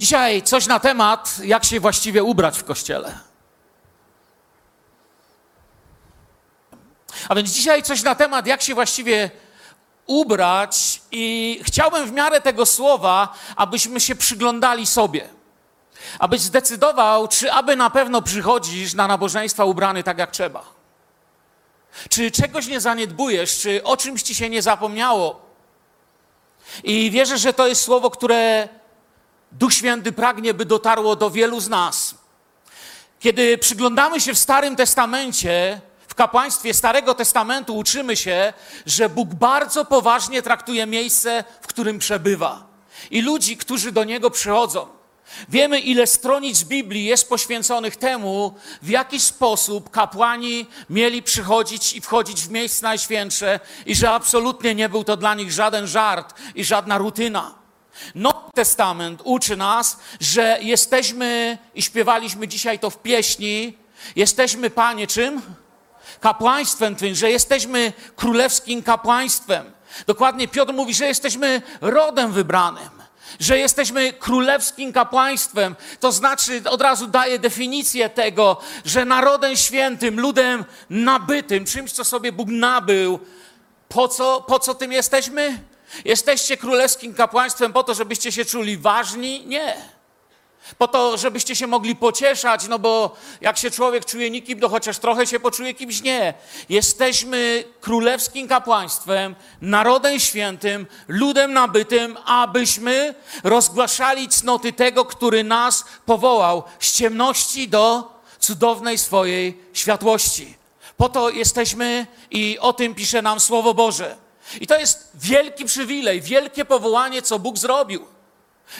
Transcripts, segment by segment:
Dzisiaj coś na temat, jak się właściwie ubrać w kościele. A więc dzisiaj coś na temat, jak się właściwie ubrać, i chciałbym w miarę tego słowa, abyśmy się przyglądali sobie. Abyś zdecydował, czy aby na pewno przychodzisz na nabożeństwa ubrany tak jak trzeba. Czy czegoś nie zaniedbujesz, czy o czymś ci się nie zapomniało. I wierzę, że to jest słowo, które Duch Święty pragnie, by dotarło do wielu z nas. Kiedy przyglądamy się w Starym Testamencie, w kapłaństwie Starego Testamentu uczymy się, że Bóg bardzo poważnie traktuje miejsce, w którym przebywa i ludzi, którzy do Niego przychodzą. Wiemy, ile stronic Biblii jest poświęconych temu, w jaki sposób kapłani mieli przychodzić i wchodzić w miejsce najświętsze, i że absolutnie nie był to dla nich żaden żart i żadna rutyna. Nowy Testament uczy nas, że jesteśmy, i śpiewaliśmy dzisiaj to w pieśni, jesteśmy, Panie, czym? Kapłaństwem Twym, że jesteśmy królewskim kapłaństwem. Dokładnie Piotr mówi, że jesteśmy rodem wybranym że jesteśmy królewskim kapłaństwem. To znaczy, od razu daje definicję tego, że narodem świętym, ludem nabytym, czymś, co sobie Bóg nabył. Po co, po co tym jesteśmy? Jesteście królewskim kapłaństwem po to, żebyście się czuli ważni? Nie. Po to, żebyście się mogli pocieszać, no bo jak się człowiek czuje nikim, to chociaż trochę się poczuje kimś nie. Jesteśmy królewskim kapłaństwem, narodem świętym, ludem nabytym, abyśmy rozgłaszali cnoty tego, który nas powołał z ciemności do cudownej swojej światłości. Po to jesteśmy i o tym pisze nam Słowo Boże. I to jest wielki przywilej, wielkie powołanie, co Bóg zrobił.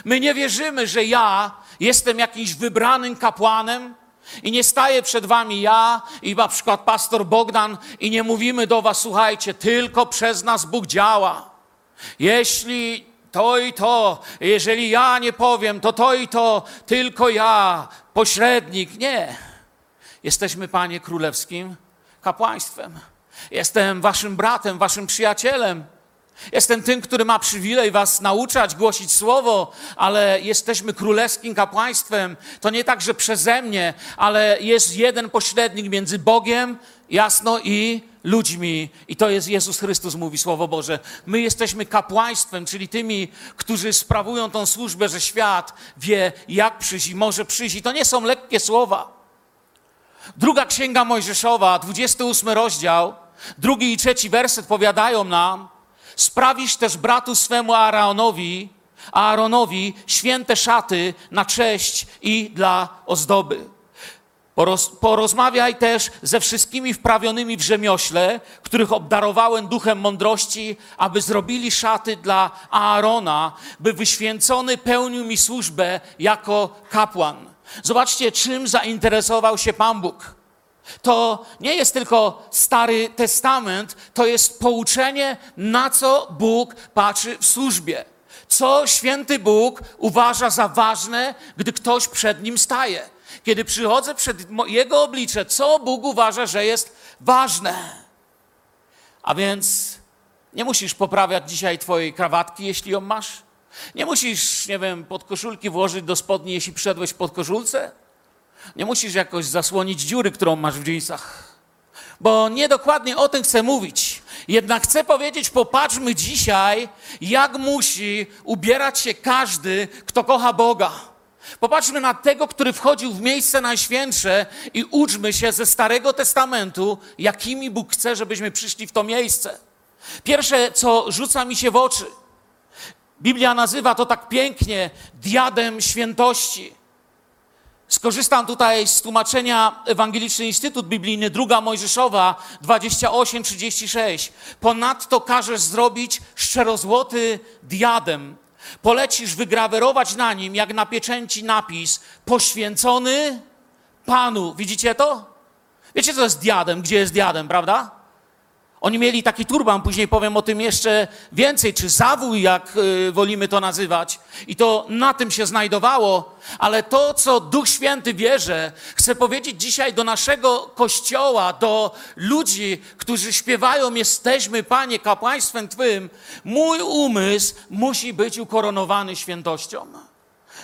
My nie wierzymy, że ja jestem jakimś wybranym kapłanem i nie staję przed wami ja i na przykład pastor Bogdan i nie mówimy do was, słuchajcie, tylko przez nas Bóg działa. Jeśli to i to, jeżeli ja nie powiem, to to i to, tylko ja, pośrednik. Nie. Jesteśmy, Panie, królewskim kapłaństwem. Jestem waszym bratem, waszym przyjacielem. Jestem tym, który ma przywilej was nauczać, głosić słowo, ale jesteśmy królewskim kapłaństwem. To nie tak, że przeze mnie, ale jest jeden pośrednik między Bogiem, jasno, i ludźmi. I to jest Jezus Chrystus, mówi Słowo Boże. My jesteśmy kapłaństwem, czyli tymi, którzy sprawują tą służbę, że świat wie, jak przyjść i może przyjść. I to nie są lekkie słowa. Druga księga Mojżeszowa, 28 rozdział, drugi i trzeci werset powiadają nam, Sprawisz też bratu swemu Aaronowi, Aaronowi święte szaty na cześć i dla ozdoby. Poroz, porozmawiaj też ze wszystkimi wprawionymi w rzemiośle, których obdarowałem duchem mądrości, aby zrobili szaty dla Aarona, by wyświęcony pełnił mi służbę jako kapłan. Zobaczcie, czym zainteresował się Pan Bóg. To nie jest tylko Stary Testament, to jest pouczenie, na co Bóg patrzy w służbie. Co święty Bóg uważa za ważne, gdy ktoś przed nim staje. Kiedy przychodzę przed Jego oblicze, co Bóg uważa, że jest ważne. A więc nie musisz poprawiać dzisiaj Twojej krawatki, jeśli ją masz. Nie musisz, nie wiem, podkoszulki włożyć do spodni, jeśli przyszedłeś pod koszulce. Nie musisz jakoś zasłonić dziury, którą masz w dżinsach. Bo niedokładnie o tym chcę mówić. Jednak chcę powiedzieć, popatrzmy dzisiaj, jak musi ubierać się każdy, kto kocha Boga. Popatrzmy na tego, który wchodził w miejsce najświętsze i uczmy się ze Starego Testamentu, jakimi Bóg chce, żebyśmy przyszli w to miejsce. Pierwsze, co rzuca mi się w oczy, Biblia nazywa to tak pięknie diadem świętości. Skorzystam tutaj z tłumaczenia Ewangeliczny Instytut Biblijny, druga Mojżeszowa 28-36. Ponadto każesz zrobić szczerozłoty diadem. Polecisz wygrawerować na nim, jak na pieczęci, napis poświęcony Panu. Widzicie to? Wiecie, co jest diadem? Gdzie jest diadem, prawda? Oni mieli taki turban, później powiem o tym jeszcze więcej, czy zawój, jak y, wolimy to nazywać. I to na tym się znajdowało, ale to, co Duch Święty bierze, chcę powiedzieć dzisiaj do naszego kościoła, do ludzi, którzy śpiewają: Jesteśmy, Panie, kapłaństwem Twym. Mój umysł musi być ukoronowany świętością.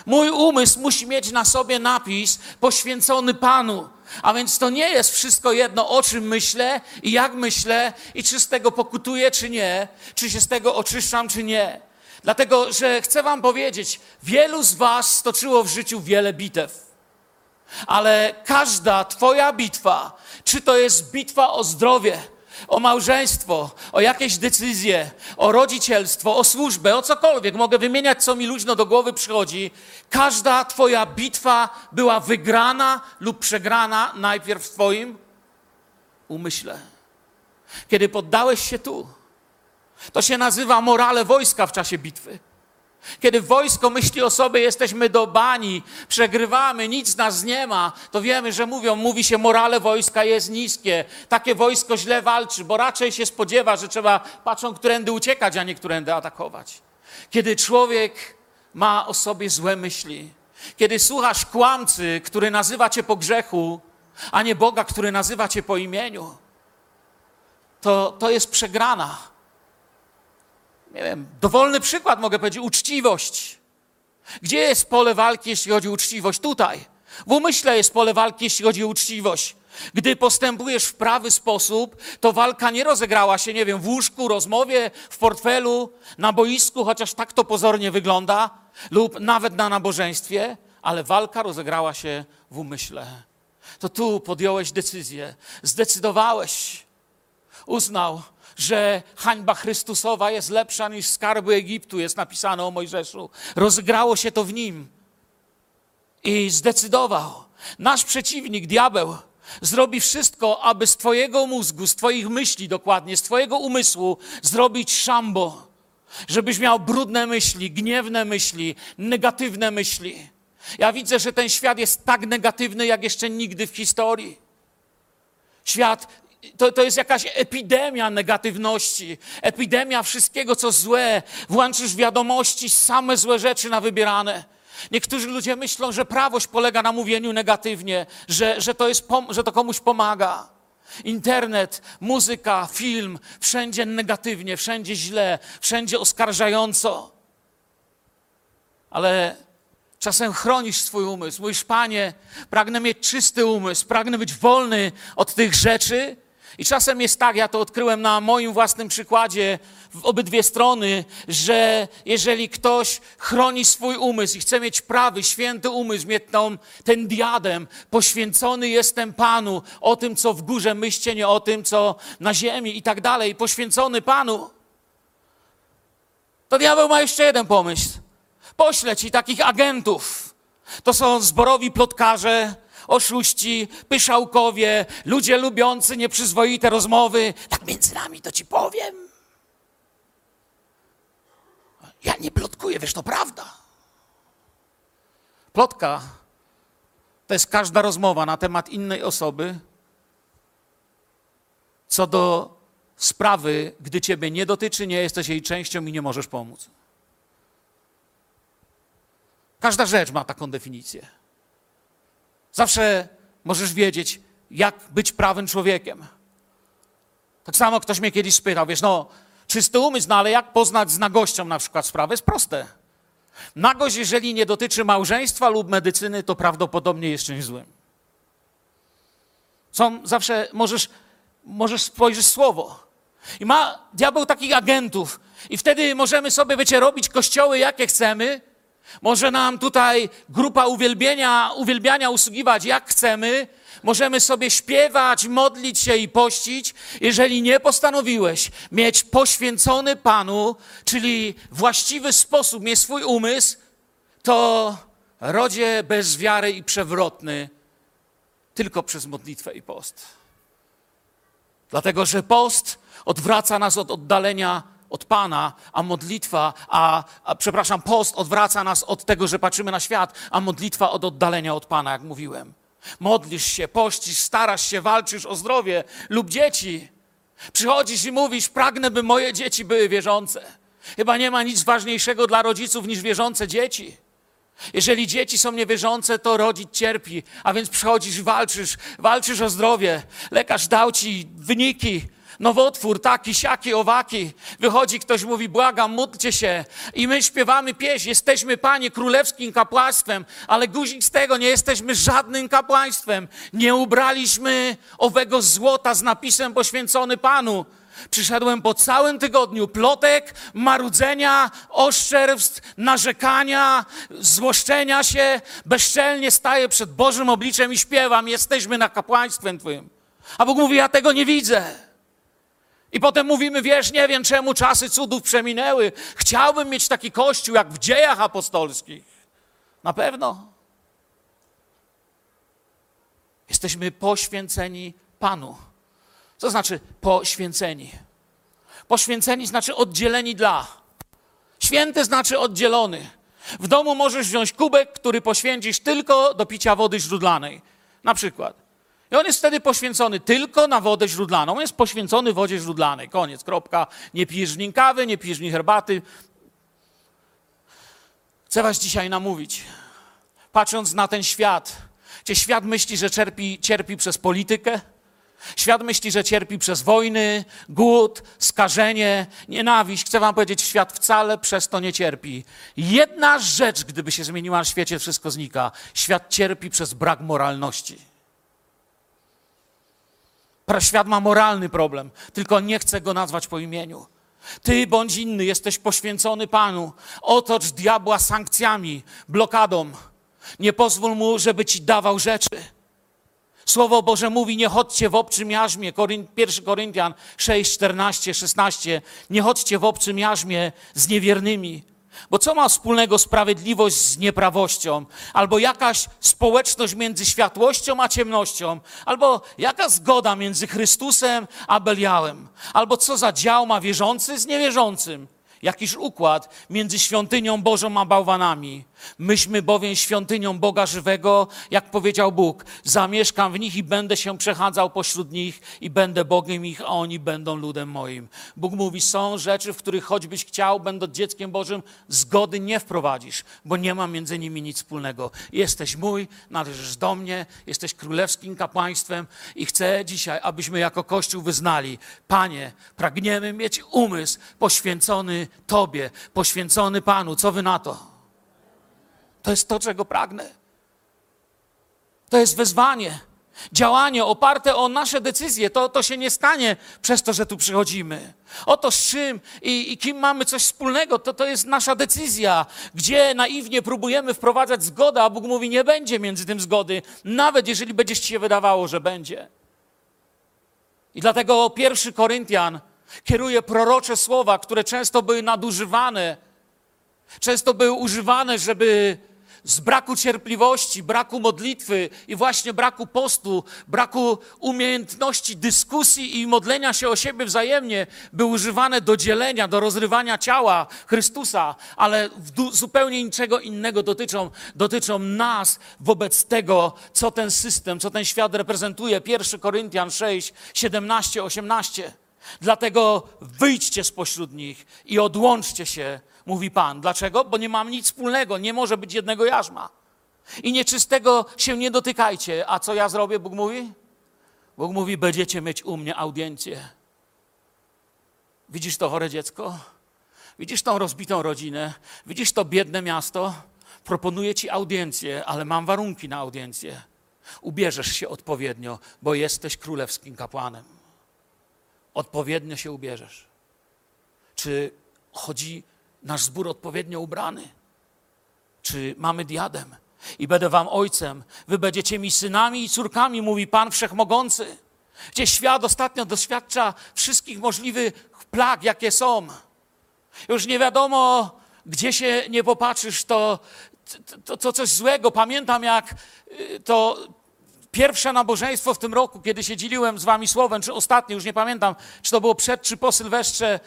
Mój umysł musi mieć na sobie napis poświęcony Panu. A więc to nie jest wszystko jedno, o czym myślę i jak myślę, i czy z tego pokutuję, czy nie, czy się z tego oczyszczam, czy nie. Dlatego, że chcę Wam powiedzieć, wielu z Was stoczyło w życiu wiele bitew. Ale każda Twoja bitwa, czy to jest bitwa o zdrowie, o małżeństwo, o jakieś decyzje, o rodzicielstwo, o służbę, o cokolwiek, mogę wymieniać, co mi luźno do głowy przychodzi. Każda Twoja bitwa była wygrana lub przegrana najpierw w Twoim umyśle. Kiedy poddałeś się tu, to się nazywa morale wojska w czasie bitwy. Kiedy wojsko myśli o sobie, jesteśmy do bani, przegrywamy, nic nas nie ma, to wiemy, że mówią, mówi się, morale wojska jest niskie. Takie wojsko źle walczy, bo raczej się spodziewa, że trzeba, patrzą, którędy uciekać, a nie którędy atakować. Kiedy człowiek ma o sobie złe myśli, kiedy słuchasz kłamcy, który nazywa cię po grzechu, a nie Boga, który nazywa cię po imieniu, to, to jest przegrana nie wiem, dowolny przykład mogę powiedzieć, uczciwość. Gdzie jest pole walki, jeśli chodzi o uczciwość? Tutaj. W umyśle jest pole walki, jeśli chodzi o uczciwość. Gdy postępujesz w prawy sposób, to walka nie rozegrała się, nie wiem, w łóżku, rozmowie, w portfelu, na boisku, chociaż tak to pozornie wygląda, lub nawet na nabożeństwie, ale walka rozegrała się w umyśle. To tu podjąłeś decyzję, zdecydowałeś, uznał, że hańba Chrystusowa jest lepsza niż skarby Egiptu, jest napisane o Mojżeszu. Rozgrało się to w nim i zdecydował. Nasz przeciwnik, diabeł, zrobi wszystko, aby z Twojego mózgu, z Twoich myśli dokładnie, z Twojego umysłu zrobić szambo, żebyś miał brudne myśli, gniewne myśli, negatywne myśli. Ja widzę, że ten świat jest tak negatywny, jak jeszcze nigdy w historii. Świat to, to jest jakaś epidemia negatywności, epidemia wszystkiego, co złe. Włączysz wiadomości, same złe rzeczy na wybierane. Niektórzy ludzie myślą, że prawość polega na mówieniu negatywnie, że, że, to, jest, że to komuś pomaga. Internet, muzyka, film, wszędzie negatywnie, wszędzie źle, wszędzie oskarżająco. Ale Czasem chronisz swój umysł. Mówisz, Panie, pragnę mieć czysty umysł, pragnę być wolny od tych rzeczy, i czasem jest tak, ja to odkryłem na moim własnym przykładzie, w obydwie strony, że jeżeli ktoś chroni swój umysł i chce mieć prawy, święty umysł, mieć tą, ten diadem, poświęcony jestem Panu, o tym, co w górze myślcie, nie o tym, co na ziemi i tak dalej, poświęcony Panu, to diabeł ma jeszcze jeden pomysł. Pośle ci takich agentów. To są zborowi plotkarze, oszuści, pyszałkowie, ludzie lubiący nieprzyzwoite rozmowy. Tak między nami to ci powiem. Ja nie plotkuję, wiesz, to prawda. Plotka to jest każda rozmowa na temat innej osoby co do sprawy, gdy ciebie nie dotyczy, nie jesteś jej częścią i nie możesz pomóc. Każda rzecz ma taką definicję. Zawsze możesz wiedzieć, jak być prawym człowiekiem. Tak samo ktoś mnie kiedyś spytał, wiesz, no, czysty umysł, no ale jak poznać z nagością na przykład sprawę? Jest proste. Nagość, jeżeli nie dotyczy małżeństwa lub medycyny, to prawdopodobnie jest czymś złym. Są zawsze, możesz, możesz spojrzeć słowo. I ma diabeł takich agentów. I wtedy możemy sobie, wiecie, robić kościoły, jakie chcemy, może nam tutaj grupa uwielbienia, uwielbiania usługiwać jak chcemy. Możemy sobie śpiewać, modlić się i pościć. Jeżeli nie postanowiłeś mieć poświęcony Panu, czyli właściwy sposób mieć swój umysł, to rodzie bez wiary i przewrotny tylko przez modlitwę i post. Dlatego, że post odwraca nas od oddalenia od Pana, a modlitwa, a, a, przepraszam, post odwraca nas od tego, że patrzymy na świat, a modlitwa od oddalenia od Pana, jak mówiłem. Modlisz się, pościsz, starasz się, walczysz o zdrowie lub dzieci. Przychodzisz i mówisz, pragnę, by moje dzieci były wierzące. Chyba nie ma nic ważniejszego dla rodziców niż wierzące dzieci. Jeżeli dzieci są niewierzące, to rodzic cierpi, a więc przychodzisz walczysz, walczysz o zdrowie. Lekarz dał ci wyniki, nowotwór, taki, siaki, owaki. Wychodzi ktoś, mówi, błagam, módlcie się. I my śpiewamy pieśń, jesteśmy, Panie, królewskim kapłaństwem, ale guzik z tego, nie jesteśmy żadnym kapłaństwem. Nie ubraliśmy owego złota z napisem poświęcony Panu. Przyszedłem po całym tygodniu plotek, marudzenia, oszczerstw, narzekania, złoszczenia się. Bezczelnie staję przed Bożym obliczem i śpiewam, jesteśmy na kapłaństwem Twoim. A Bóg mówi, ja tego nie widzę. I potem mówimy, wiesz, nie wiem czemu czasy cudów przeminęły. Chciałbym mieć taki kościół jak w dziejach apostolskich. Na pewno. Jesteśmy poświęceni Panu. Co znaczy poświęceni? Poświęceni znaczy oddzieleni dla. Święty znaczy oddzielony. W domu możesz wziąć kubek, który poświęcisz tylko do picia wody źródlanej. Na przykład. I on jest wtedy poświęcony tylko na wodę źródlaną. On jest poświęcony wodzie źródlanej. Koniec, kropka. Nie pijesz w nim kawy, nie pijesz w nim herbaty. Chcę was dzisiaj namówić. Patrząc na ten świat, gdzie świat myśli, że cierpi, cierpi przez politykę, Świat myśli, że cierpi przez wojny, głód, skażenie, nienawiść. Chcę wam powiedzieć, świat wcale przez to nie cierpi. Jedna rzecz, gdyby się zmieniła na świecie, wszystko znika. Świat cierpi przez brak moralności. Świat ma moralny problem, tylko nie chce go nazwać po imieniu. Ty bądź inny jesteś poświęcony Panu. Otocz diabła sankcjami, blokadą. Nie pozwól mu, żeby ci dawał rzeczy. Słowo Boże mówi, nie chodźcie w obczym jarzmie, 1 Koryntian 6, 14, 16, nie chodźcie w obczym jarzmie z niewiernymi. Bo co ma wspólnego sprawiedliwość z nieprawością? Albo jakaś społeczność między światłością a ciemnością? Albo jaka zgoda między Chrystusem a Beliałem? Albo co za dział ma wierzący z niewierzącym? Jakiż układ między świątynią Bożą a bałwanami? Myśmy bowiem świątynią Boga żywego, jak powiedział Bóg, zamieszkam w nich i będę się przechadzał pośród nich i będę Bogiem ich, a oni będą ludem moim. Bóg mówi, są rzeczy, w których choćbyś chciał, będąc dzieckiem Bożym, zgody nie wprowadzisz, bo nie ma między nimi nic wspólnego. Jesteś mój, należysz do mnie, jesteś królewskim kapłaństwem i chcę dzisiaj, abyśmy jako Kościół wyznali, Panie, pragniemy mieć umysł poświęcony Tobie, poświęcony Panu. Co Wy na to? To jest to, czego pragnę. To jest wezwanie. Działanie oparte o nasze decyzje, to, to się nie stanie przez to, że tu przychodzimy. Oto z czym i, i kim mamy coś wspólnego, to, to jest nasza decyzja, gdzie naiwnie próbujemy wprowadzać zgodę, a Bóg mówi, nie będzie między tym zgody, nawet jeżeli będzie ci się wydawało, że będzie. I dlatego pierwszy Koryntian kieruje prorocze słowa, które często były nadużywane, często były używane, żeby z braku cierpliwości, braku modlitwy i właśnie braku postu, braku umiejętności dyskusji i modlenia się o siebie wzajemnie, były używane do dzielenia, do rozrywania ciała Chrystusa, ale zupełnie niczego innego dotyczą, dotyczą nas wobec tego, co ten system, co ten świat reprezentuje. 1 Koryntian 6, 17, 18. Dlatego wyjdźcie spośród nich i odłączcie się mówi Pan. Dlaczego? Bo nie mam nic wspólnego, nie może być jednego jarzma. I nieczystego się nie dotykajcie. A co ja zrobię, Bóg mówi? Bóg mówi, będziecie mieć u mnie audiencję. Widzisz to chore dziecko? Widzisz tą rozbitą rodzinę? Widzisz to biedne miasto? Proponuję ci audiencję, ale mam warunki na audiencję. Ubierzesz się odpowiednio, bo jesteś królewskim kapłanem. Odpowiednio się ubierzesz. Czy chodzi nasz zbór odpowiednio ubrany? Czy mamy diadem? I będę wam ojcem, wy będziecie mi synami i córkami, mówi Pan Wszechmogący. Gdzie świat ostatnio doświadcza wszystkich możliwych plag, jakie są. Już nie wiadomo, gdzie się nie popatrzysz, to, to, to coś złego. Pamiętam, jak y, to pierwsze nabożeństwo w tym roku, kiedy się dzieliłem z wami słowem, czy ostatnie, już nie pamiętam, czy to było przed, czy po Sylwestrze,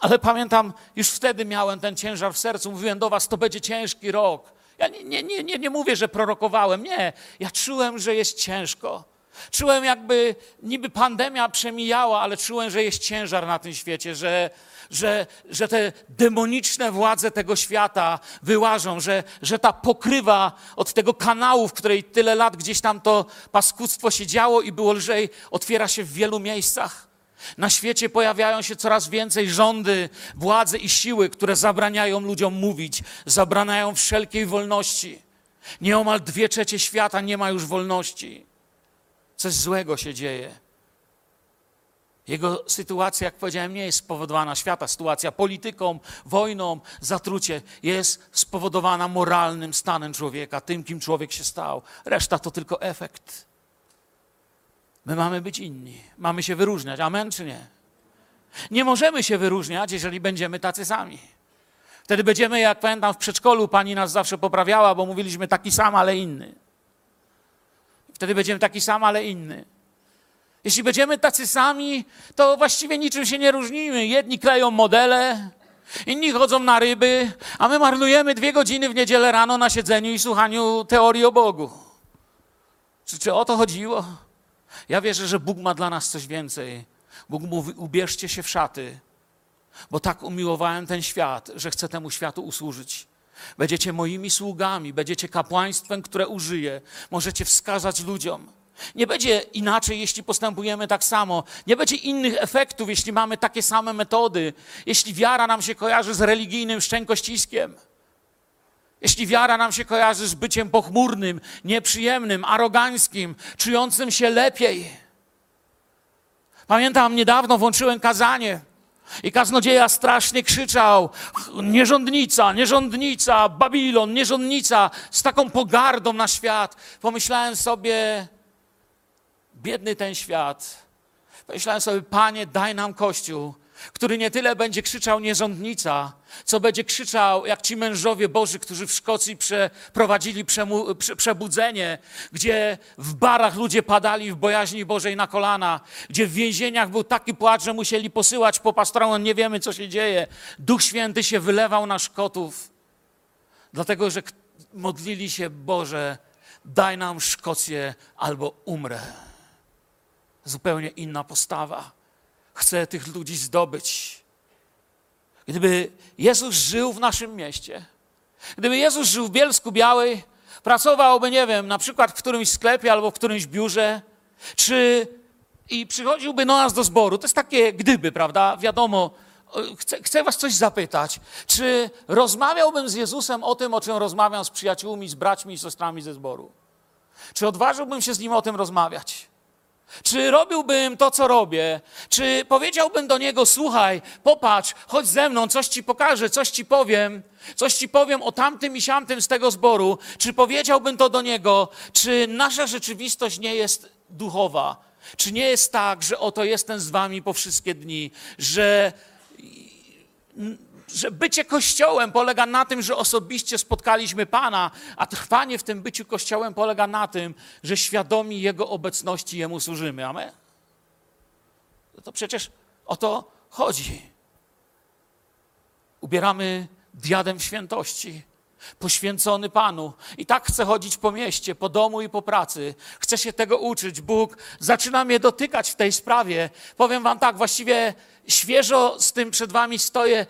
ale pamiętam, już wtedy miałem ten ciężar w sercu. Mówiłem do was, to będzie ciężki rok. Ja nie, nie, nie, nie, mówię, że prorokowałem. Nie, ja czułem, że jest ciężko. Czułem, jakby niby pandemia przemijała, ale czułem, że jest ciężar na tym świecie, że, że, że te demoniczne władze tego świata wyłażą, że, że ta pokrywa od tego kanału, w której tyle lat gdzieś tam to paskudztwo się działo i było lżej, otwiera się w wielu miejscach. Na świecie pojawiają się coraz więcej rządy, władze i siły, które zabraniają ludziom mówić, zabraniają wszelkiej wolności. Nieomal dwie trzecie świata nie ma już wolności. Coś złego się dzieje. Jego sytuacja, jak powiedziałem, nie jest spowodowana świata. Sytuacja polityką, wojną, zatrucie jest spowodowana moralnym stanem człowieka, tym, kim człowiek się stał. Reszta to tylko efekt. My mamy być inni, mamy się wyróżniać. Amen czy nie? Nie możemy się wyróżniać, jeżeli będziemy tacy sami. Wtedy będziemy, jak pamiętam, w przedszkolu pani nas zawsze poprawiała, bo mówiliśmy taki sam, ale inny. Wtedy będziemy taki sam, ale inny. Jeśli będziemy tacy sami, to właściwie niczym się nie różnimy. Jedni kleją modele, inni chodzą na ryby, a my marnujemy dwie godziny w niedzielę rano na siedzeniu i słuchaniu teorii o Bogu. Czy, czy o to chodziło? Ja wierzę, że Bóg ma dla nas coś więcej. Bóg mówi: ubierzcie się w szaty, bo tak umiłowałem ten świat, że chcę temu światu usłużyć. Będziecie moimi sługami, będziecie kapłaństwem, które użyję. Możecie wskazać ludziom. Nie będzie inaczej, jeśli postępujemy tak samo. Nie będzie innych efektów, jeśli mamy takie same metody. Jeśli wiara nam się kojarzy z religijnym szczękościskiem. Jeśli wiara nam się kojarzy z byciem pochmurnym, nieprzyjemnym, aroganckim, czującym się lepiej. Pamiętam, niedawno włączyłem kazanie i kaznodzieja strasznie krzyczał: Nierządnica, nierządnica, Babilon, nierządnica, z taką pogardą na świat. Pomyślałem sobie, biedny ten świat. Pomyślałem sobie, Panie, daj nam Kościół, który nie tyle będzie krzyczał nierządnica, co będzie krzyczał jak ci mężowie Boży, którzy w Szkocji przeprowadzili przemu, prze, przebudzenie, gdzie w barach ludzie padali w bojaźni Bożej na kolana, gdzie w więzieniach był taki płacz, że musieli posyłać po pastronom, nie wiemy co się dzieje. Duch Święty się wylewał na Szkotów, dlatego że modlili się, Boże, daj nam Szkocję albo umrę. Zupełnie inna postawa chce tych ludzi zdobyć. Gdyby Jezus żył w naszym mieście, gdyby Jezus żył w Bielsku Białej, pracowałby, nie wiem, na przykład w którymś sklepie albo w którymś biurze, czy i przychodziłby do nas do zboru. To jest takie gdyby, prawda? Wiadomo, chcę, chcę was coś zapytać. Czy rozmawiałbym z Jezusem o tym, o czym rozmawiam z przyjaciółmi, z braćmi i siostrami ze zboru? Czy odważyłbym się z nim o tym rozmawiać? Czy robiłbym to, co robię? Czy powiedziałbym do niego: Słuchaj, popatrz, chodź ze mną, coś ci pokażę, coś ci powiem, coś ci powiem o tamtym i siamtym z tego zboru? Czy powiedziałbym to do niego? Czy nasza rzeczywistość nie jest duchowa? Czy nie jest tak, że oto jestem z wami po wszystkie dni, że że bycie Kościołem polega na tym, że osobiście spotkaliśmy Pana, a trwanie w tym byciu Kościołem polega na tym, że świadomi Jego obecności Jemu służymy. Amen? No to przecież o to chodzi. Ubieramy diadem świętości, poświęcony Panu. I tak chcę chodzić po mieście, po domu i po pracy. Chcę się tego uczyć. Bóg zaczyna mnie dotykać w tej sprawie. Powiem Wam tak, właściwie świeżo z tym przed Wami stoję.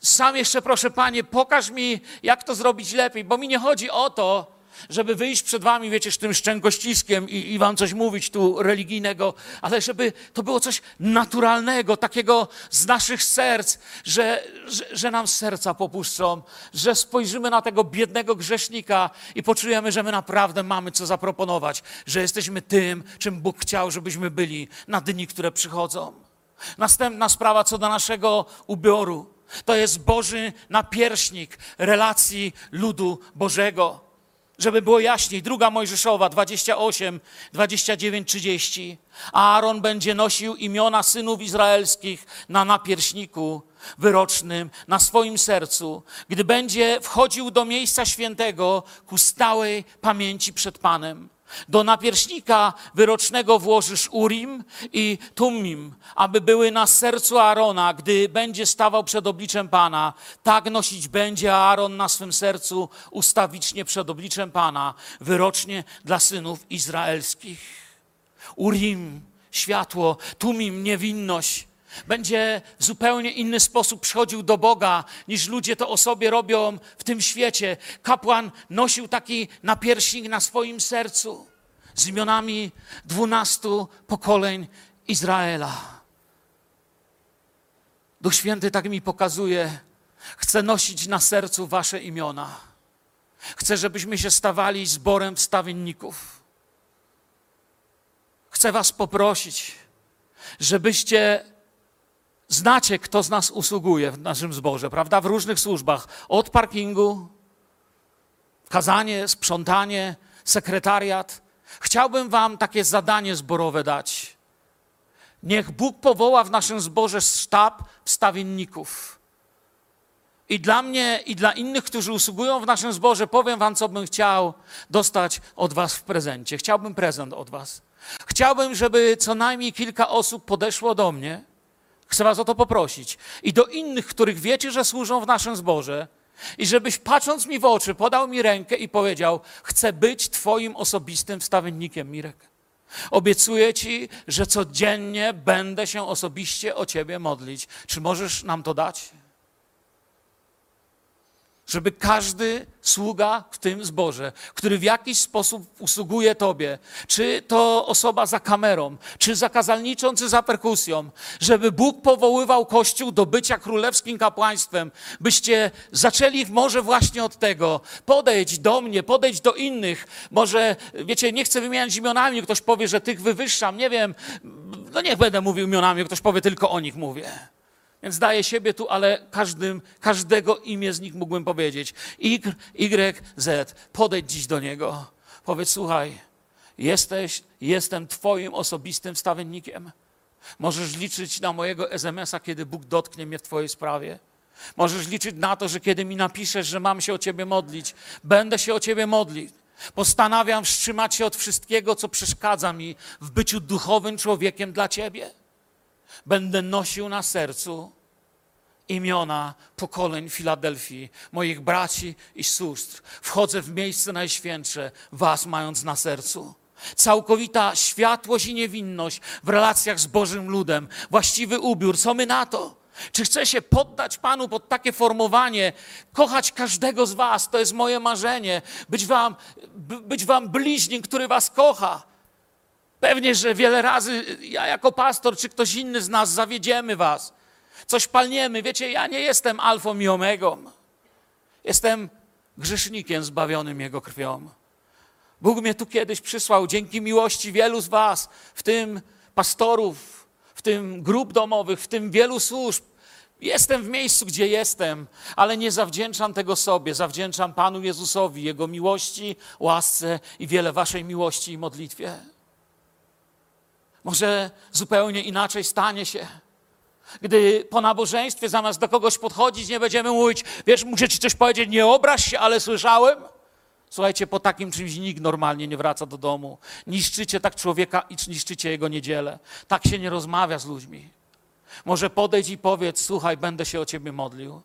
Sam jeszcze proszę, Panie, pokaż mi, jak to zrobić lepiej, bo mi nie chodzi o to, żeby wyjść przed wami, wiecie, z tym szczękościskiem i, i wam coś mówić tu religijnego, ale żeby to było coś naturalnego, takiego z naszych serc, że, że, że nam serca popuszczą, że spojrzymy na tego biednego grzesznika i poczujemy, że my naprawdę mamy co zaproponować, że jesteśmy tym, czym Bóg chciał, żebyśmy byli na dni, które przychodzą. Następna sprawa co do naszego ubioru. To jest Boży napierśnik relacji ludu Bożego. Żeby było jaśniej, druga Mojżeszowa 28, 29, 30. Aaron będzie nosił imiona synów izraelskich na napierśniku wyrocznym, na swoim sercu, gdy będzie wchodził do miejsca świętego ku stałej pamięci przed Panem. Do napierśnika wyrocznego włożysz Urim i Tumim, aby były na sercu Aarona, gdy będzie stawał przed obliczem Pana. Tak nosić będzie Aaron na swym sercu ustawicznie przed obliczem Pana, wyrocznie dla synów izraelskich. Urim, światło, Tumim, niewinność będzie w zupełnie inny sposób przychodził do Boga, niż ludzie to o sobie robią w tym świecie. Kapłan nosił taki napierśnik na swoim sercu z imionami dwunastu pokoleń Izraela. Duch Święty tak mi pokazuje, chcę nosić na sercu wasze imiona. Chcę, żebyśmy się stawali zborem wstawienników. Chcę was poprosić, żebyście znacie, kto z nas usługuje w naszym zborze, prawda? W różnych służbach. Od parkingu, kazanie, sprzątanie, sekretariat. Chciałbym wam takie zadanie zborowe dać. Niech Bóg powoła w naszym zborze sztab wstawienników. I dla mnie, i dla innych, którzy usługują w naszym zborze, powiem wam, co bym chciał dostać od was w prezencie. Chciałbym prezent od was. Chciałbym, żeby co najmniej kilka osób podeszło do mnie. Chcę was o to poprosić. I do innych, których wiecie, że służą w naszym zborze. I żebyś patrząc mi w oczy, podał mi rękę i powiedział: Chcę być Twoim osobistym wstawiennikiem, Mirek. Obiecuję Ci, że codziennie będę się osobiście o Ciebie modlić. Czy możesz nam to dać? Żeby każdy sługa w tym zborze, który w jakiś sposób usługuje Tobie, czy to osoba za kamerą, czy za kazalniczą, czy za perkusją, żeby Bóg powoływał Kościół do bycia królewskim kapłaństwem, byście zaczęli może właśnie od tego. Podejdź do mnie, podejdź do innych. Może, wiecie, nie chcę wymieniać imionami, ktoś powie, że tych wywyższam, nie wiem, no niech będę mówił imionami, ktoś powie, tylko o nich mówię. Więc daję siebie tu, ale każdym, każdego imię z nich mógłbym powiedzieć. Y, y, Z. Podejdź dziś do niego. Powiedz, słuchaj, jesteś, jestem twoim osobistym wstawiennikiem. Możesz liczyć na mojego SMS-a, kiedy Bóg dotknie mnie w twojej sprawie. Możesz liczyć na to, że kiedy mi napiszesz, że mam się o ciebie modlić, będę się o ciebie modlić. Postanawiam wstrzymać się od wszystkiego, co przeszkadza mi w byciu duchowym człowiekiem dla ciebie będę nosił na sercu imiona pokoleń Filadelfii, moich braci i sióstr. Wchodzę w miejsce najświętsze, was mając na sercu. Całkowita światłość i niewinność w relacjach z Bożym ludem, właściwy ubiór. Co my na to? Czy chcę się poddać Panu pod takie formowanie, kochać każdego z Was? To jest moje marzenie. Być Wam, być wam bliźnim, który Was kocha. Pewnie, że wiele razy ja jako pastor, czy ktoś inny z nas zawiedziemy was. Coś palniemy. Wiecie, ja nie jestem alfą i omegą. Jestem grzesznikiem zbawionym Jego krwią. Bóg mnie tu kiedyś przysłał dzięki miłości wielu z was, w tym pastorów, w tym grup domowych, w tym wielu służb. Jestem w miejscu, gdzie jestem, ale nie zawdzięczam tego sobie. Zawdzięczam Panu Jezusowi, Jego miłości, łasce i wiele waszej miłości i modlitwie. Może zupełnie inaczej stanie się. Gdy po nabożeństwie zamiast do kogoś podchodzić, nie będziemy mówić, wiesz, muszę ci coś powiedzieć, nie obraź się, ale słyszałem. Słuchajcie, po takim czymś nikt normalnie nie wraca do domu. Niszczycie tak człowieka i niszczycie jego niedzielę. Tak się nie rozmawia z ludźmi. Może podejdź i powiedz, słuchaj, będę się o ciebie modlił.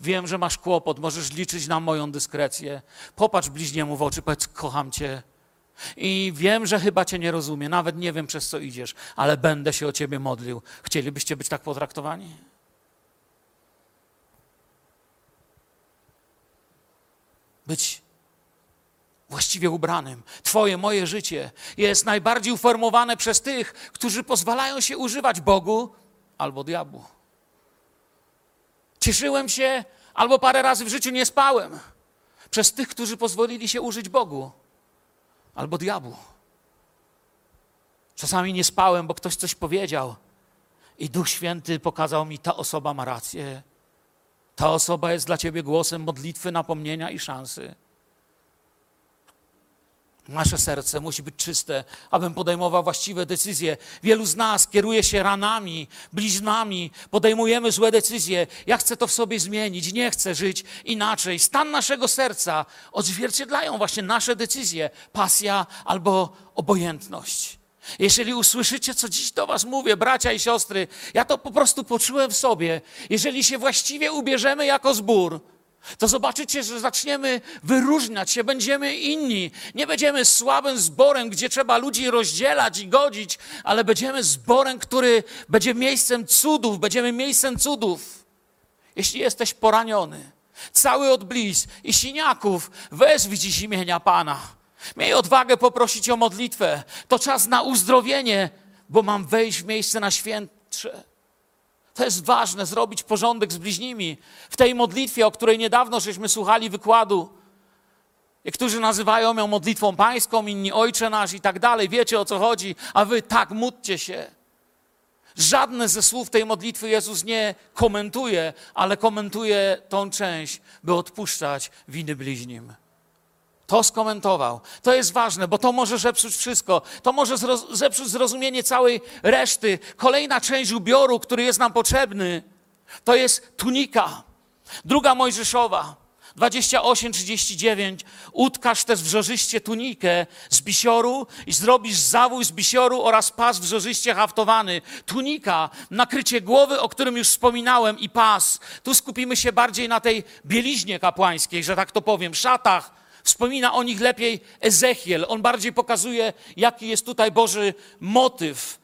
Wiem, że masz kłopot, możesz liczyć na moją dyskrecję. Popatrz bliźniemu w oczy, powiedz, kocham cię. I wiem, że chyba Cię nie rozumiem, nawet nie wiem, przez co idziesz, ale będę się o Ciebie modlił. Chcielibyście być tak potraktowani? Być właściwie ubranym. Twoje, moje życie jest najbardziej uformowane przez tych, którzy pozwalają się używać Bogu albo diabłu. Cieszyłem się, albo parę razy w życiu nie spałem przez tych, którzy pozwolili się użyć Bogu albo diabłu. Czasami nie spałem, bo ktoś coś powiedział i Duch Święty pokazał mi, ta osoba ma rację. Ta osoba jest dla ciebie głosem modlitwy, napomnienia i szansy. Nasze serce musi być czyste, abym podejmował właściwe decyzje. Wielu z nas kieruje się ranami, bliźnami, podejmujemy złe decyzje. Ja chcę to w sobie zmienić, nie chcę żyć inaczej. Stan naszego serca odzwierciedlają właśnie nasze decyzje, pasja albo obojętność. Jeżeli usłyszycie, co dziś do Was mówię, bracia i siostry, ja to po prostu poczułem w sobie. Jeżeli się właściwie ubierzemy jako zbór, to zobaczycie, że zaczniemy wyróżniać się, będziemy inni. Nie będziemy słabym zborem, gdzie trzeba ludzi rozdzielać i godzić, ale będziemy zborem, który będzie miejscem cudów, będziemy miejscem cudów. Jeśli jesteś poraniony, cały od bliz i siniaków, wezwij dziś imienia Pana. Miej odwagę poprosić o modlitwę. To czas na uzdrowienie, bo mam wejść w miejsce na świętsze. To jest ważne, zrobić porządek z bliźnimi. W tej modlitwie, o której niedawno żeśmy słuchali wykładu, Niektórzy nazywają ją modlitwą pańską, inni ojcze nasz i tak dalej. Wiecie o co chodzi, a wy tak módlcie się. Żadne ze słów tej modlitwy Jezus nie komentuje, ale komentuje tą część, by odpuszczać winy bliźnim. To skomentował. To jest ważne, bo to może zepsuć wszystko. To może zroz- zepsuć zrozumienie całej reszty. Kolejna część ubioru, który jest nam potrzebny, to jest tunika. Druga Mojżeszowa. 28-39. Utkaż też wrzożyście tunikę z bisioru i zrobisz zawój z bisioru oraz pas wrzożyście haftowany. Tunika, nakrycie głowy, o którym już wspominałem, i pas. Tu skupimy się bardziej na tej bieliźnie kapłańskiej, że tak to powiem, szatach. Wspomina o nich lepiej Ezechiel. On bardziej pokazuje, jaki jest tutaj Boży motyw.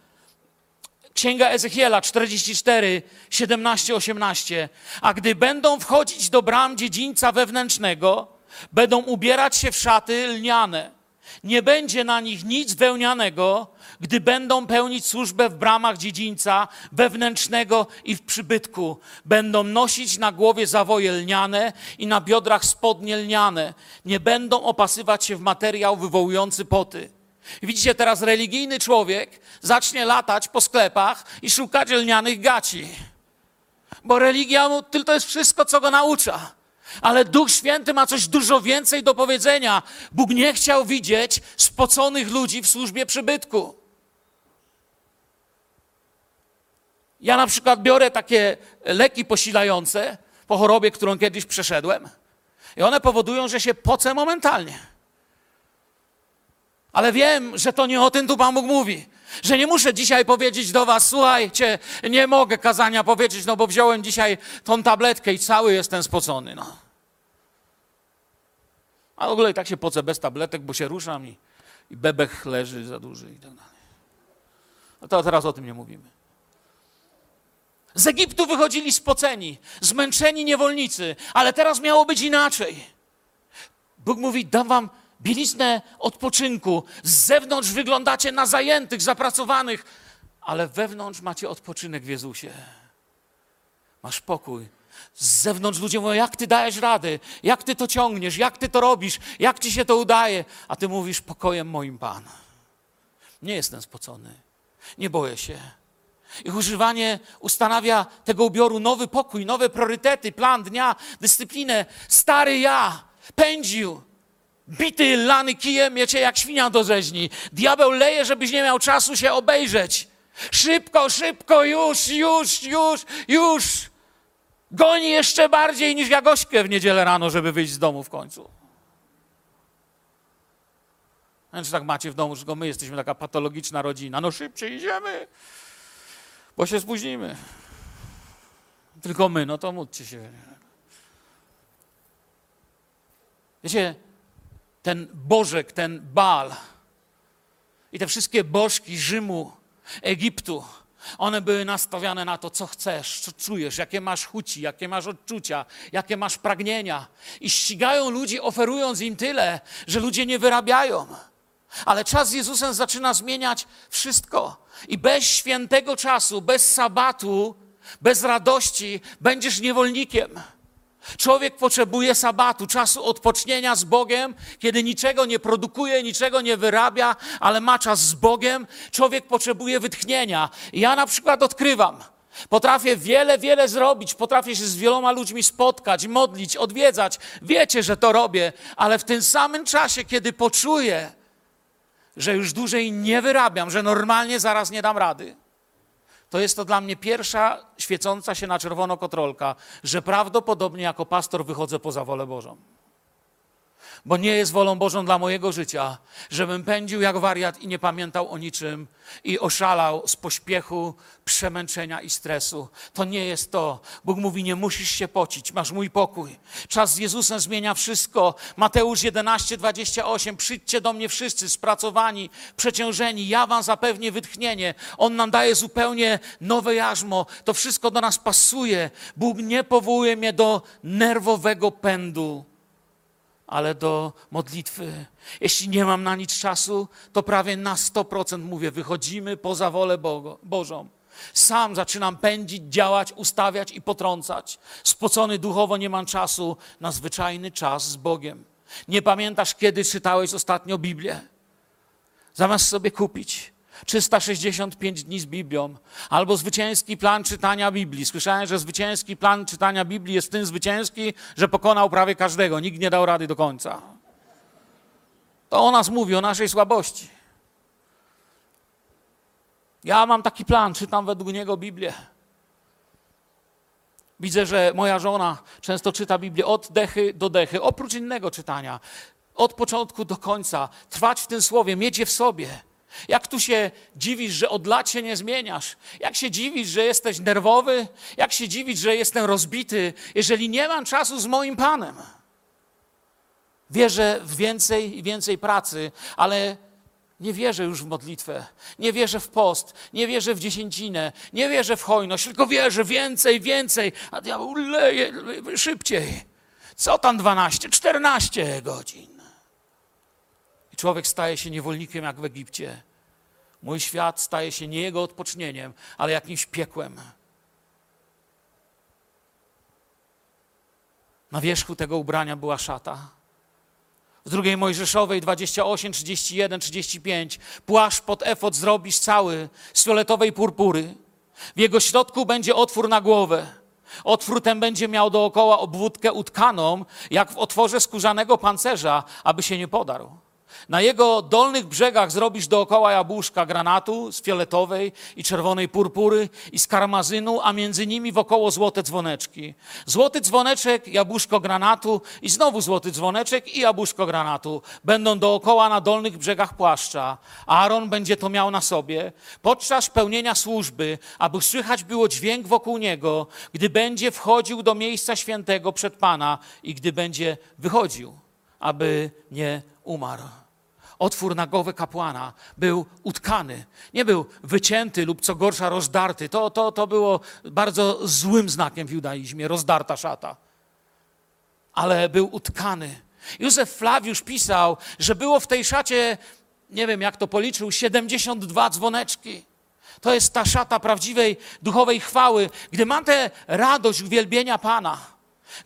Księga Ezechiela 44, 17, 18. A gdy będą wchodzić do bram dziedzińca wewnętrznego, będą ubierać się w szaty lniane. Nie będzie na nich nic wełnianego, gdy będą pełnić służbę w bramach dziedzińca wewnętrznego i w przybytku. Będą nosić na głowie zawoje lniane i na biodrach spodnie lniane. Nie będą opasywać się w materiał wywołujący poty. Widzicie, teraz religijny człowiek zacznie latać po sklepach i szukać lnianych gaci. Bo religia mu tylko jest wszystko, co go naucza. Ale Duch Święty ma coś dużo więcej do powiedzenia. Bóg nie chciał widzieć spoconych ludzi w służbie przybytku. Ja na przykład biorę takie leki posilające po chorobie, którą kiedyś przeszedłem. I one powodują, że się pocę momentalnie. Ale wiem, że to nie o tym tu Pan Bóg mówi. Że nie muszę dzisiaj powiedzieć do Was, słuchajcie, nie mogę kazania powiedzieć, no bo wziąłem dzisiaj tą tabletkę i cały jestem spocony. No. A w ogóle i tak się pocę bez tabletek, bo się ruszam i, i bebech leży za duży i tak dalej. No to teraz o tym nie mówimy. Z Egiptu wychodzili spoceni, zmęczeni niewolnicy, ale teraz miało być inaczej. Bóg mówi: Dam wam bieliznę odpoczynku. Z zewnątrz wyglądacie na zajętych, zapracowanych, ale wewnątrz macie odpoczynek w Jezusie. Masz pokój. Z zewnątrz ludzie mówią, jak ty dajesz rady, jak ty to ciągniesz, jak ty to robisz, jak ci się to udaje, a ty mówisz, pokojem moim Pan. Nie jestem spocony, nie boję się. Ich używanie ustanawia tego ubioru nowy pokój, nowe priorytety, plan dnia, dyscyplinę. Stary ja pędził, bity, lany kijem, wiecie, jak świnia do rzeźni. Diabeł leje, żebyś nie miał czasu się obejrzeć. Szybko, szybko, już, już, już, już. Goni jeszcze bardziej niż Jagośkę w niedzielę rano, żeby wyjść z domu w końcu. Znaczy tak macie w domu, że my jesteśmy taka patologiczna rodzina. No szybciej idziemy, bo się spóźnimy. Tylko my, no to módlcie się. Wiecie, ten Bożek, ten Baal i te wszystkie bożki Rzymu, Egiptu, one były nastawione na to, co chcesz, co czujesz, jakie masz chuci, jakie masz odczucia, jakie masz pragnienia. I ścigają ludzi, oferując im tyle, że ludzie nie wyrabiają. Ale czas z Jezusem zaczyna zmieniać wszystko. I bez świętego czasu, bez sabatu, bez radości będziesz niewolnikiem. Człowiek potrzebuje sabatu, czasu odpocznienia z Bogiem, kiedy niczego nie produkuje, niczego nie wyrabia, ale ma czas z Bogiem. Człowiek potrzebuje wytchnienia. Ja na przykład odkrywam, potrafię wiele, wiele zrobić, potrafię się z wieloma ludźmi spotkać, modlić, odwiedzać. Wiecie, że to robię, ale w tym samym czasie, kiedy poczuję, że już dłużej nie wyrabiam, że normalnie zaraz nie dam rady, to jest to dla mnie pierwsza świecąca się na czerwono kotrolka, że prawdopodobnie jako pastor wychodzę poza wolę Bożą. Bo nie jest wolą Bożą dla mojego życia, żebym pędził jak wariat i nie pamiętał o niczym i oszalał z pośpiechu, przemęczenia i stresu. To nie jest to. Bóg mówi: Nie musisz się pocić, masz mój pokój. Czas z Jezusem zmienia wszystko. Mateusz 11, 28. Przyjdźcie do mnie wszyscy spracowani, przeciążeni, ja wam zapewnię wytchnienie. On nam daje zupełnie nowe jarzmo. To wszystko do nas pasuje. Bóg nie powołuje mnie do nerwowego pędu ale do modlitwy. Jeśli nie mam na nic czasu, to prawie na 100% mówię, wychodzimy poza wolę Bogo, Bożą. Sam zaczynam pędzić, działać, ustawiać i potrącać. Spocony duchowo nie mam czasu na zwyczajny czas z Bogiem. Nie pamiętasz, kiedy czytałeś ostatnio Biblię? Zamiast sobie kupić 365 dni z Biblią albo zwycięski plan czytania Biblii. Słyszałem, że zwycięski plan czytania Biblii jest tym zwycięski, że pokonał prawie każdego. Nikt nie dał rady do końca. To o nas mówi, o naszej słabości. Ja mam taki plan, czytam według niego Biblię. Widzę, że moja żona często czyta Biblię od dechy do dechy, oprócz innego czytania. Od początku do końca. Trwać w tym słowie, mieć je w sobie. Jak tu się dziwisz, że od lat się nie zmieniasz? Jak się dziwisz, że jesteś nerwowy? Jak się dziwisz, że jestem rozbity, jeżeli nie mam czasu z moim Panem? Wierzę w więcej i więcej pracy, ale nie wierzę już w modlitwę, nie wierzę w post, nie wierzę w dziesięcinę, nie wierzę w hojność, tylko wierzę więcej, więcej, a diabeł leje szybciej. Co tam 12, 14 godzin? Człowiek staje się niewolnikiem jak w Egipcie. Mój świat staje się nie jego odpocznieniem, ale jakimś piekłem. Na wierzchu tego ubrania była szata. W drugiej Mojżeszowej 28, 31, 35 płaszcz pod efot zrobisz cały z fioletowej purpury. W jego środku będzie otwór na głowę. Otwór ten będzie miał dookoła obwódkę utkaną, jak w otworze skórzanego pancerza, aby się nie podarł. Na jego dolnych brzegach zrobisz dookoła jabłuszka granatu z fioletowej i czerwonej purpury i z karmazynu, a między nimi wokoło złote dzwoneczki. Złoty dzwoneczek, jabłuszko granatu i znowu złoty dzwoneczek i jabłuszko granatu będą dookoła na dolnych brzegach płaszcza. Aaron będzie to miał na sobie podczas pełnienia służby, aby słychać było dźwięk wokół niego, gdy będzie wchodził do miejsca świętego przed Pana i gdy będzie wychodził, aby nie umarł. Otwór na głowę kapłana był utkany, nie był wycięty lub co gorsza rozdarty. To, to, to było bardzo złym znakiem w judaizmie, rozdarta szata. Ale był utkany. Józef Flawiusz pisał, że było w tej szacie, nie wiem jak to policzył, 72 dzwoneczki. To jest ta szata prawdziwej duchowej chwały. Gdy mam tę radość uwielbienia Pana,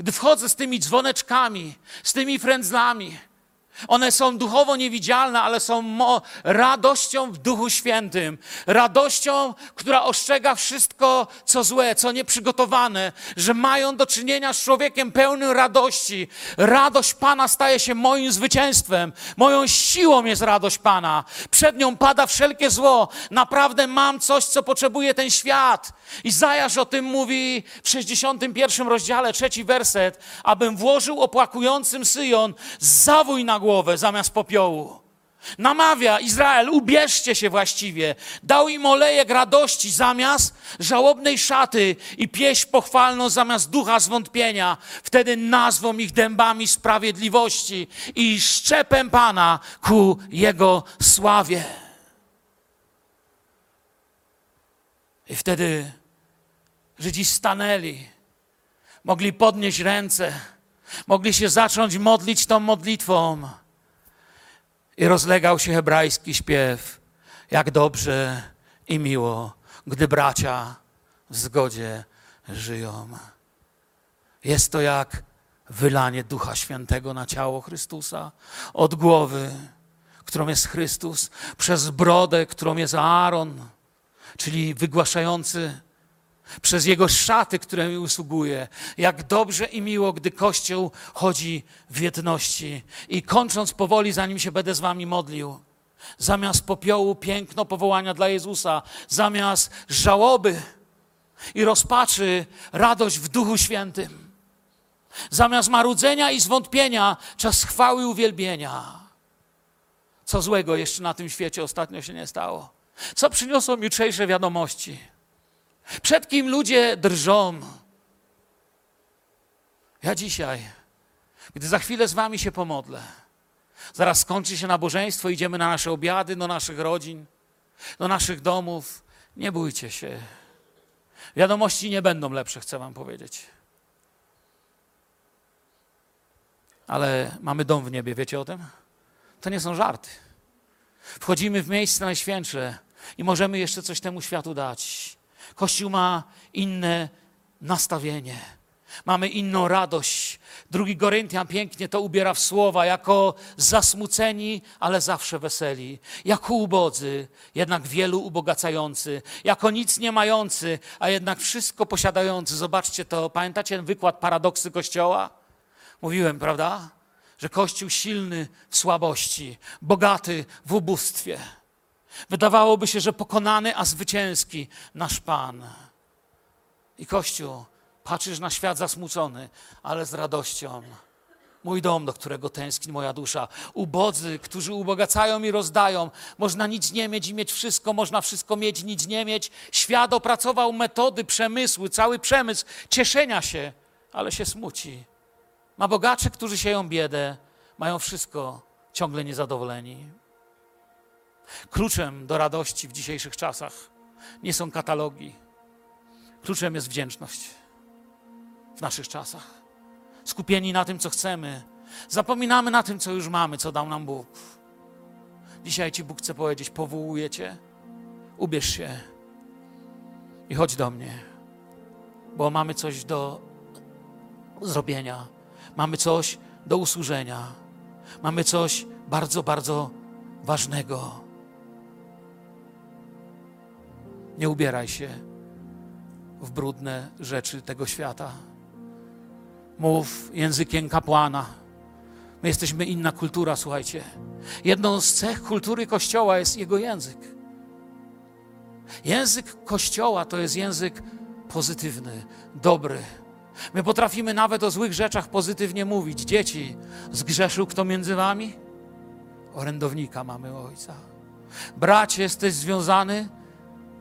gdy wchodzę z tymi dzwoneczkami, z tymi frędzlami, one są duchowo niewidzialne, ale są radością w Duchu Świętym. Radością, która ostrzega wszystko, co złe, co nieprzygotowane, że mają do czynienia z człowiekiem pełnym radości. Radość Pana staje się moim zwycięstwem. Moją siłą jest radość Pana. Przed nią pada wszelkie zło. Naprawdę mam coś, co potrzebuje ten świat. Izajasz o tym mówi w 61 rozdziale, trzeci werset. Abym włożył opłakującym Syjon zawój na głowę zamiast popiołu. Namawia Izrael, ubierzcie się właściwie. Dał im olejek radości zamiast żałobnej szaty i pieśń pochwalną zamiast ducha zwątpienia. Wtedy nazwą ich dębami sprawiedliwości i szczepem Pana ku Jego sławie. I wtedy Żydzi stanęli, mogli podnieść ręce mogli się zacząć modlić tą modlitwą. I rozlegał się hebrajski śpiew. Jak dobrze i miło, gdy bracia w zgodzie żyją. Jest to jak wylanie Ducha Świętego na ciało Chrystusa od głowy, którą jest Chrystus, przez brodę, którą jest Aaron, czyli wygłaszający przez Jego szaty, które mi usługuje. Jak dobrze i miło, gdy Kościół chodzi w jedności. I kończąc powoli, zanim się będę z wami modlił, zamiast popiołu piękno powołania dla Jezusa, zamiast żałoby i rozpaczy radość w Duchu Świętym, zamiast marudzenia i zwątpienia czas chwały i uwielbienia. Co złego jeszcze na tym świecie ostatnio się nie stało? Co przyniosą jutrzejsze wiadomości? Przed kim ludzie drżą? Ja dzisiaj, gdy za chwilę z wami się pomodlę, zaraz skończy się nabożeństwo, idziemy na nasze obiady, do naszych rodzin, do naszych domów. Nie bójcie się. Wiadomości nie będą lepsze, chcę wam powiedzieć. Ale mamy dom w niebie, wiecie o tym? To nie są żarty. Wchodzimy w miejsce najświętsze i możemy jeszcze coś temu światu dać. Kościół ma inne nastawienie. Mamy inną radość. Drugi Koryntian pięknie to ubiera w słowa, jako zasmuceni, ale zawsze weseli, jako ubodzy, jednak wielu ubogacający, jako nic nie mający, a jednak wszystko posiadający. Zobaczcie to, pamiętacie wykład paradoksy Kościoła? Mówiłem, prawda? Że Kościół silny w słabości, bogaty w ubóstwie. Wydawałoby się, że pokonany, a zwycięski nasz Pan. I Kościół Patrzysz na świat zasmucony, ale z radością. Mój dom, do którego tęskni moja dusza. Ubodzy, którzy ubogacają i rozdają. Można nic nie mieć i mieć wszystko, można wszystko mieć, nic nie mieć. Świat opracował metody, przemysły, cały przemysł cieszenia się, ale się smuci. Ma bogacze, którzy sieją biedę, mają wszystko, ciągle niezadowoleni. Kluczem do radości w dzisiejszych czasach nie są katalogi. Kluczem jest wdzięczność w naszych czasach. Skupieni na tym, co chcemy. Zapominamy na tym, co już mamy, co dał nam Bóg. Dzisiaj Ci Bóg chce powiedzieć: powołuję Cię, ubierz się i chodź do mnie, bo mamy coś do zrobienia, mamy coś do usłużenia, mamy coś bardzo, bardzo ważnego. Nie ubieraj się w brudne rzeczy tego świata mów językiem kapłana. My jesteśmy inna kultura, słuchajcie. Jedną z cech kultury Kościoła jest jego język. Język Kościoła to jest język pozytywny, dobry. My potrafimy nawet o złych rzeczach pozytywnie mówić. Dzieci, zgrzeszył kto między wami? Orędownika mamy ojca. Bracie, jesteś związany?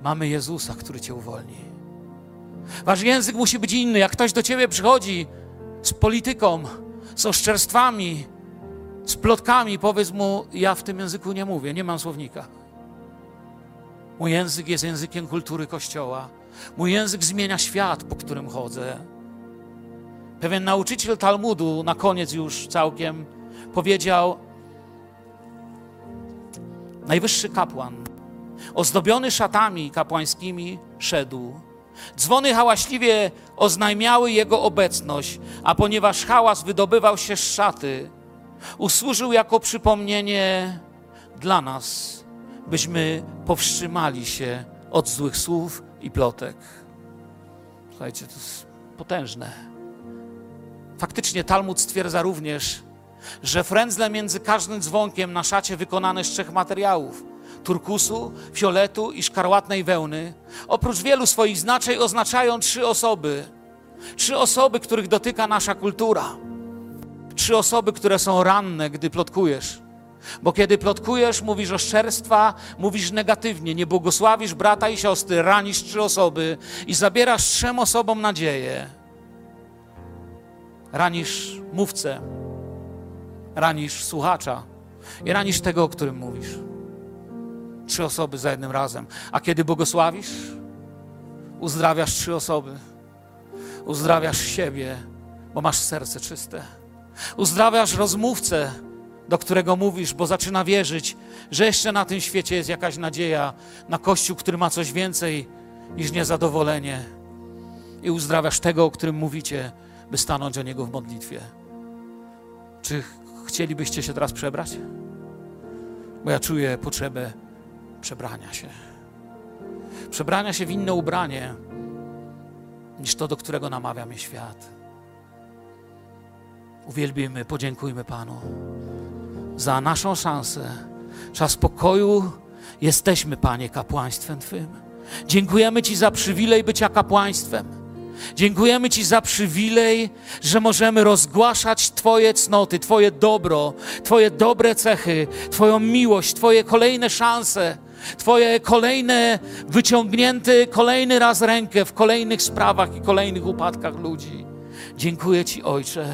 Mamy Jezusa, który cię uwolni. Wasz język musi być inny. Jak ktoś do ciebie przychodzi, z polityką, z oszczerstwami, z plotkami, powiedz mu: Ja w tym języku nie mówię, nie mam słownika. Mój język jest językiem kultury Kościoła. Mój język zmienia świat, po którym chodzę. Pewien nauczyciel Talmudu, na koniec już całkiem, powiedział: Najwyższy kapłan, ozdobiony szatami kapłańskimi, szedł Dzwony hałaśliwie oznajmiały jego obecność, a ponieważ hałas wydobywał się z szaty, usłużył jako przypomnienie dla nas, byśmy powstrzymali się od złych słów i plotek. Słuchajcie, to jest potężne. Faktycznie Talmud stwierdza również, że frędzle między każdym dzwonkiem na szacie wykonane z trzech materiałów turkusu, fioletu i szkarłatnej wełny, oprócz wielu swoich znaczeń oznaczają trzy osoby. Trzy osoby, których dotyka nasza kultura. Trzy osoby, które są ranne, gdy plotkujesz. Bo kiedy plotkujesz, mówisz oszczerstwa, mówisz negatywnie, nie błogosławisz brata i siostry, ranisz trzy osoby i zabierasz trzem osobom nadzieję. Ranisz mówcę, ranisz słuchacza i ranisz tego, o którym mówisz trzy osoby za jednym razem. A kiedy błogosławisz, uzdrawiasz trzy osoby. Uzdrawiasz siebie, bo masz serce czyste. Uzdrawiasz rozmówcę, do którego mówisz, bo zaczyna wierzyć, że jeszcze na tym świecie jest jakaś nadzieja na Kościół, który ma coś więcej niż niezadowolenie. I uzdrawiasz tego, o którym mówicie, by stanąć o niego w modlitwie. Czy chcielibyście się teraz przebrać? Bo ja czuję potrzebę przebrania się. Przebrania się w inne ubranie niż to, do którego namawia mnie świat. Uwielbimy, podziękujmy Panu za naszą szansę. Czas pokoju jesteśmy, Panie, kapłaństwem Twym. Dziękujemy Ci za przywilej bycia kapłaństwem. Dziękujemy Ci za przywilej, że możemy rozgłaszać Twoje cnoty, Twoje dobro, Twoje dobre cechy, Twoją miłość, Twoje kolejne szanse Twoje kolejne wyciągnięty kolejny raz rękę w kolejnych sprawach i kolejnych upadkach ludzi. Dziękuję Ci, Ojcze,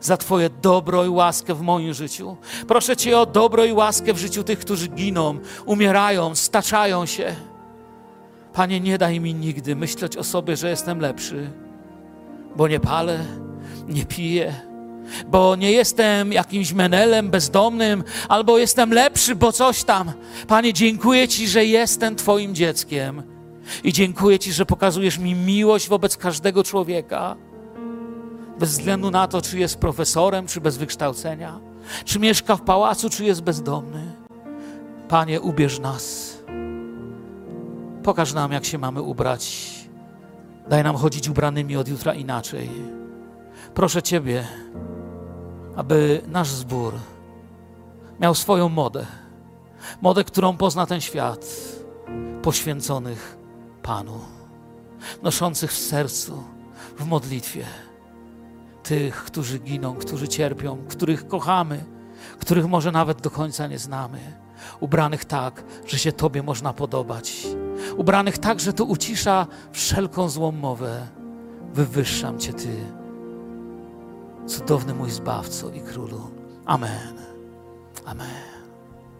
za Twoje dobro i łaskę w moim życiu. Proszę Cię o dobro i łaskę w życiu tych, którzy giną, umierają, staczają się. Panie, nie daj mi nigdy myśleć o sobie, że jestem lepszy, bo nie palę, nie piję bo nie jestem jakimś menelem bezdomnym, albo jestem lepszy, bo coś tam. Panie, dziękuję Ci, że jestem Twoim dzieckiem I dziękuję Ci, że pokazujesz mi miłość wobec każdego człowieka, bez względu na to, czy jest profesorem, czy bez wykształcenia, czy mieszka w pałacu, czy jest bezdomny. Panie, ubierz nas. Pokaż nam, jak się mamy ubrać. Daj nam chodzić ubranymi od jutra inaczej. Proszę Ciebie, aby nasz zbór miał swoją modę. Modę, którą pozna ten świat, poświęconych Panu, noszących w sercu, w modlitwie tych, którzy giną, którzy cierpią, których kochamy, których może nawet do końca nie znamy. Ubranych tak, że się Tobie można podobać. Ubranych tak, że to ucisza wszelką złą mowę. Wywyższam Cię Ty, cudowny mój Zbawco i Królu. Amen. Amen.